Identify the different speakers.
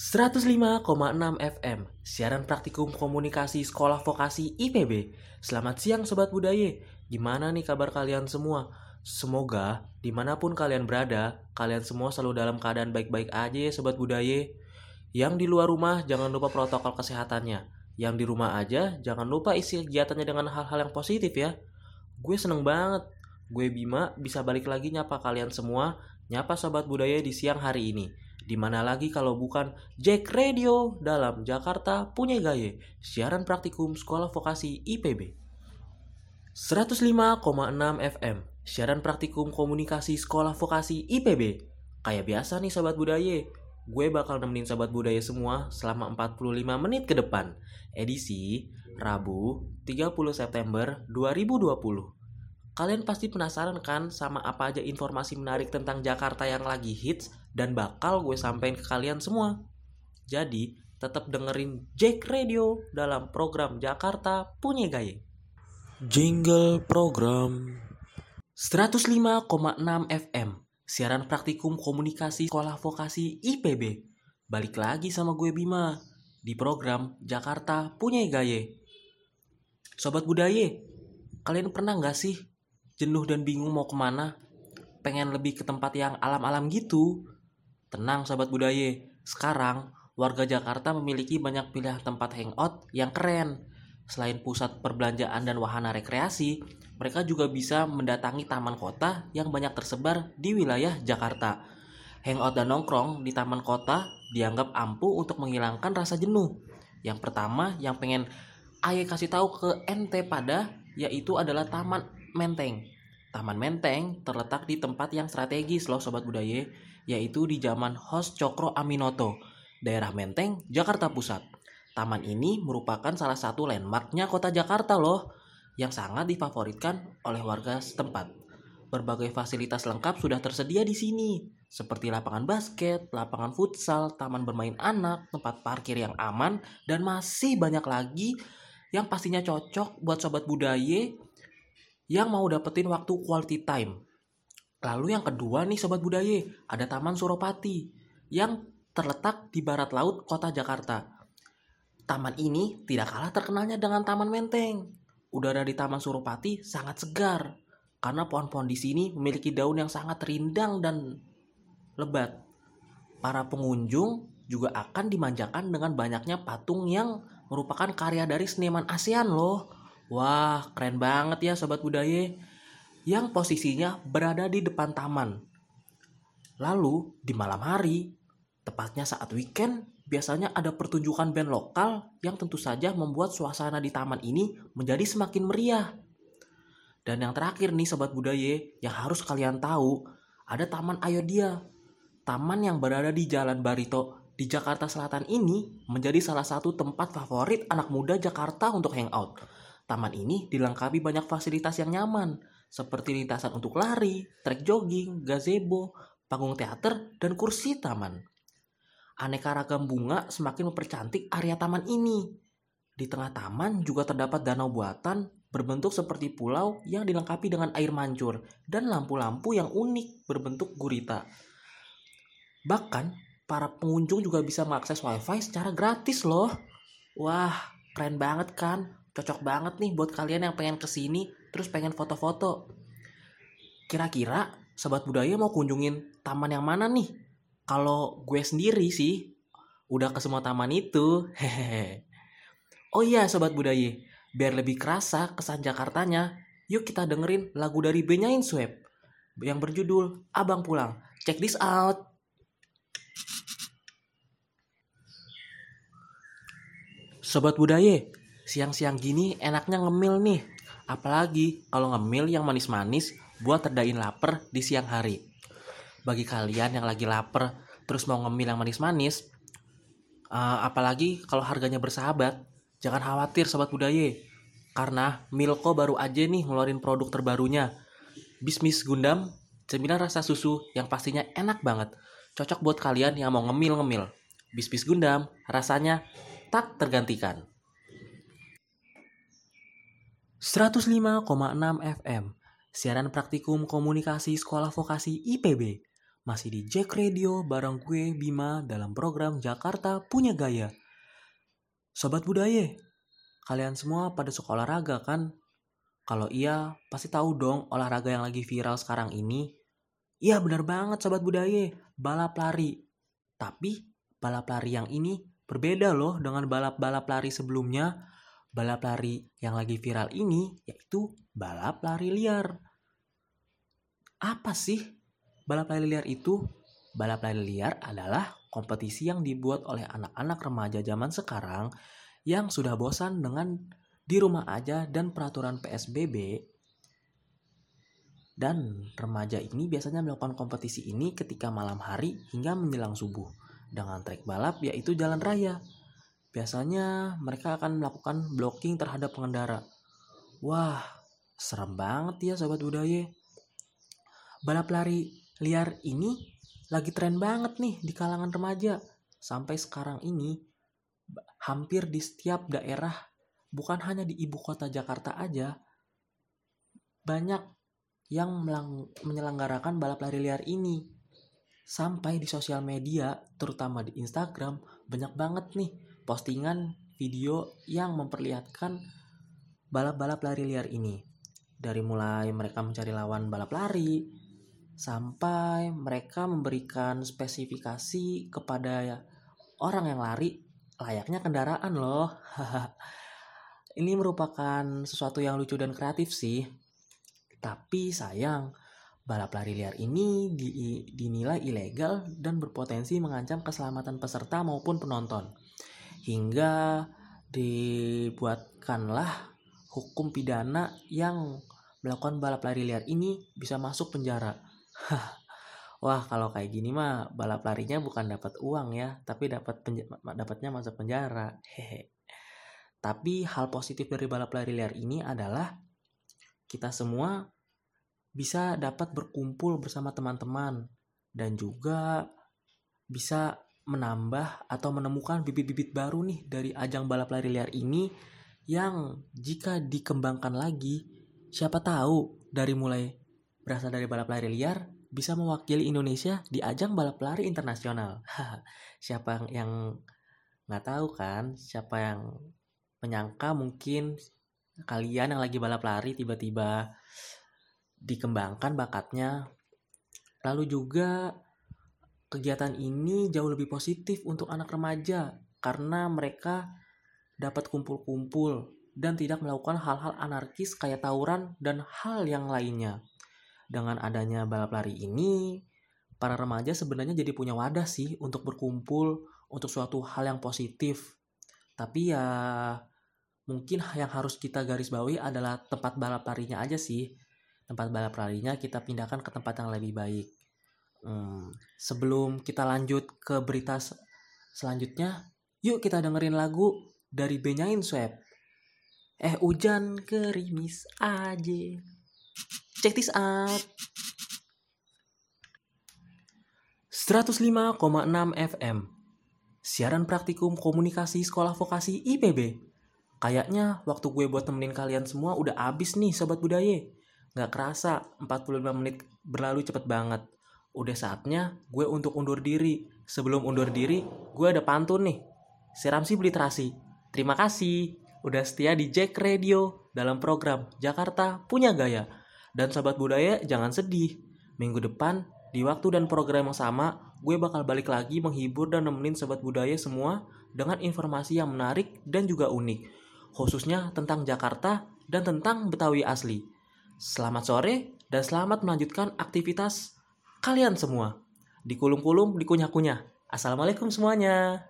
Speaker 1: 105,6 FM, siaran praktikum komunikasi sekolah vokasi IPB. Selamat siang Sobat Budaya, gimana nih kabar kalian semua? Semoga di mana pun kalian berada, kalian semua selalu dalam keadaan baik-baik aja ya Sobat Budaya. Yang di luar rumah jangan lupa protokol kesehatannya. Yang di rumah aja jangan lupa isi kegiatannya dengan hal-hal yang positif ya. Gue seneng banget, gue Bima bisa balik lagi nyapa kalian semua, nyapa Sobat Budaya di siang hari ini. Di mana lagi kalau bukan Jack Radio dalam Jakarta punya gaya siaran praktikum sekolah vokasi IPB. 105,6 FM siaran praktikum komunikasi sekolah vokasi IPB. Kayak biasa nih sobat budaya, gue bakal nemenin sobat budaya semua selama 45 menit ke depan. Edisi Rabu 30 September 2020. Kalian pasti penasaran kan sama apa aja informasi menarik tentang Jakarta yang lagi hits dan bakal gue sampaikan ke kalian semua. Jadi, tetap dengerin Jack Radio dalam program Jakarta Punya Gaya. Jingle program 105,6 FM Siaran praktikum komunikasi sekolah vokasi IPB Balik lagi sama gue Bima Di program Jakarta Punya Gaya Sobat budaya Kalian pernah gak sih Jenuh dan bingung mau ke mana Pengen lebih ke tempat yang alam-alam gitu Tenang sahabat budaya, sekarang warga Jakarta memiliki banyak pilihan tempat hangout yang keren. Selain pusat perbelanjaan dan wahana rekreasi, mereka juga bisa mendatangi taman kota yang banyak tersebar di wilayah Jakarta. Hangout dan nongkrong di taman kota dianggap ampuh untuk menghilangkan rasa jenuh. Yang pertama yang pengen Aye kasih tahu ke ente pada yaitu adalah Taman Menteng. Taman Menteng terletak di tempat yang strategis loh sobat budaya yaitu di zaman Hos Cokro Aminoto, daerah Menteng, Jakarta Pusat. Taman ini merupakan salah satu landmarknya kota Jakarta loh, yang sangat difavoritkan oleh warga setempat. Berbagai fasilitas lengkap sudah tersedia di sini, seperti lapangan basket, lapangan futsal, taman bermain anak, tempat parkir yang aman, dan masih banyak lagi yang pastinya cocok buat sobat budaya yang mau dapetin waktu quality time Lalu yang kedua nih sobat budaya, ada Taman Suropati yang terletak di barat laut kota Jakarta. Taman ini tidak kalah terkenalnya dengan Taman Menteng. Udara di Taman Suropati sangat segar karena pohon-pohon di sini memiliki daun yang sangat rindang dan lebat. Para pengunjung juga akan dimanjakan dengan banyaknya patung yang merupakan karya dari seniman ASEAN loh. Wah, keren banget ya sobat budaya yang posisinya berada di depan taman. Lalu di malam hari, tepatnya saat weekend, biasanya ada pertunjukan band lokal yang tentu saja membuat suasana di taman ini menjadi semakin meriah. Dan yang terakhir nih sobat budaya yang harus kalian tahu, ada Taman Ayodhya. Taman yang berada di Jalan Barito di Jakarta Selatan ini menjadi salah satu tempat favorit anak muda Jakarta untuk hangout. Taman ini dilengkapi banyak fasilitas yang nyaman, seperti lintasan untuk lari, trek jogging, gazebo, panggung teater, dan kursi taman. Aneka ragam bunga semakin mempercantik area taman ini. Di tengah taman juga terdapat danau buatan berbentuk seperti pulau yang dilengkapi dengan air mancur dan lampu-lampu yang unik berbentuk gurita. Bahkan, para pengunjung juga bisa mengakses wifi secara gratis loh. Wah, keren banget kan? Cocok banget nih buat kalian yang pengen ke sini terus pengen foto-foto. Kira-kira sobat budaya mau kunjungin taman yang mana nih? Kalau gue sendiri sih udah ke semua taman itu. Hehehe. Oh iya sobat budaya, biar lebih kerasa kesan Jakartanya, yuk kita dengerin lagu dari Benyain Swab yang berjudul Abang Pulang. Check this out. Sobat budaya, siang-siang gini enaknya ngemil nih Apalagi kalau ngemil yang manis-manis buat terdain lapar di siang hari. Bagi kalian yang lagi lapar terus mau ngemil yang manis-manis, uh, apalagi kalau harganya bersahabat, jangan khawatir sobat budaya. Karena Milko baru aja nih ngeluarin produk terbarunya. Bismis Gundam, cemilan rasa susu yang pastinya enak banget. Cocok buat kalian yang mau ngemil-ngemil. Bismis Gundam rasanya tak tergantikan. 105,6 FM, siaran praktikum komunikasi sekolah vokasi IPB. Masih di Jack Radio bareng gue Bima dalam program Jakarta Punya Gaya. Sobat budaya, kalian semua pada suka olahraga kan? Kalau iya, pasti tahu dong olahraga yang lagi viral sekarang ini. Iya benar banget sobat budaya, balap lari. Tapi balap lari yang ini berbeda loh dengan balap-balap lari sebelumnya. Balap lari yang lagi viral ini yaitu balap lari liar. Apa sih Balap lari liar itu, balap lari liar adalah kompetisi yang dibuat oleh anak-anak remaja zaman sekarang yang sudah bosan dengan di rumah aja dan peraturan PSBB. Dan remaja ini biasanya melakukan kompetisi ini ketika malam hari hingga menjelang subuh dengan trek balap yaitu jalan raya. Biasanya mereka akan melakukan blocking terhadap pengendara. Wah, serem banget ya sobat budaya. Balap lari liar ini lagi tren banget nih di kalangan remaja. Sampai sekarang ini hampir di setiap daerah, bukan hanya di ibu kota Jakarta aja, banyak yang menyelenggarakan balap lari liar ini. Sampai di sosial media, terutama di Instagram, banyak banget nih postingan video yang memperlihatkan balap-balap lari liar ini. Dari mulai mereka mencari lawan balap lari, sampai mereka memberikan spesifikasi kepada orang yang lari layaknya kendaraan loh. Ini merupakan sesuatu yang lucu dan kreatif sih. Tapi sayang, balap lari liar ini di, dinilai ilegal dan berpotensi mengancam keselamatan peserta maupun penonton. Hingga dibuatkanlah hukum pidana yang melakukan balap lari liar ini bisa masuk penjara. Wah, kalau kayak gini mah balap larinya bukan dapat uang ya, tapi dapat dapatnya masuk penjara. Hehe. Tapi hal positif dari balap lari liar ini adalah kita semua bisa dapat berkumpul bersama teman-teman dan juga bisa menambah atau menemukan bibit-bibit baru nih dari ajang balap lari liar ini yang jika dikembangkan lagi siapa tahu dari mulai berasal dari balap lari liar bisa mewakili Indonesia di ajang balap lari internasional. siapa yang nggak tahu kan? Siapa yang menyangka mungkin kalian yang lagi balap lari tiba-tiba dikembangkan bakatnya. Lalu juga kegiatan ini jauh lebih positif untuk anak remaja karena mereka dapat kumpul-kumpul dan tidak melakukan hal-hal anarkis kayak tawuran dan hal yang lainnya dengan adanya balap lari ini, para remaja sebenarnya jadi punya wadah sih untuk berkumpul untuk suatu hal yang positif. Tapi ya mungkin yang harus kita garis bawahi adalah tempat balap larinya aja sih. Tempat balap larinya kita pindahkan ke tempat yang lebih baik. Hmm, sebelum kita lanjut ke berita selanjutnya, yuk kita dengerin lagu dari Benyain Swab. Eh hujan gerimis aja. Check this out. 105,6 FM. Siaran praktikum komunikasi sekolah vokasi IPB. Kayaknya waktu gue buat temenin kalian semua udah abis nih sobat budaya. Gak kerasa 45 menit berlalu cepet banget. Udah saatnya gue untuk undur diri. Sebelum undur diri, gue ada pantun nih. Seramsi literasi. Terima kasih udah setia di Jack Radio dalam program Jakarta Punya Gaya dan sahabat budaya jangan sedih. Minggu depan di waktu dan program yang sama, gue bakal balik lagi menghibur dan nemenin sahabat budaya semua dengan informasi yang menarik dan juga unik, khususnya tentang Jakarta dan tentang Betawi asli. Selamat sore dan selamat melanjutkan aktivitas kalian semua. Di kulum-kulum, di kunyah-kunyah. Assalamualaikum semuanya.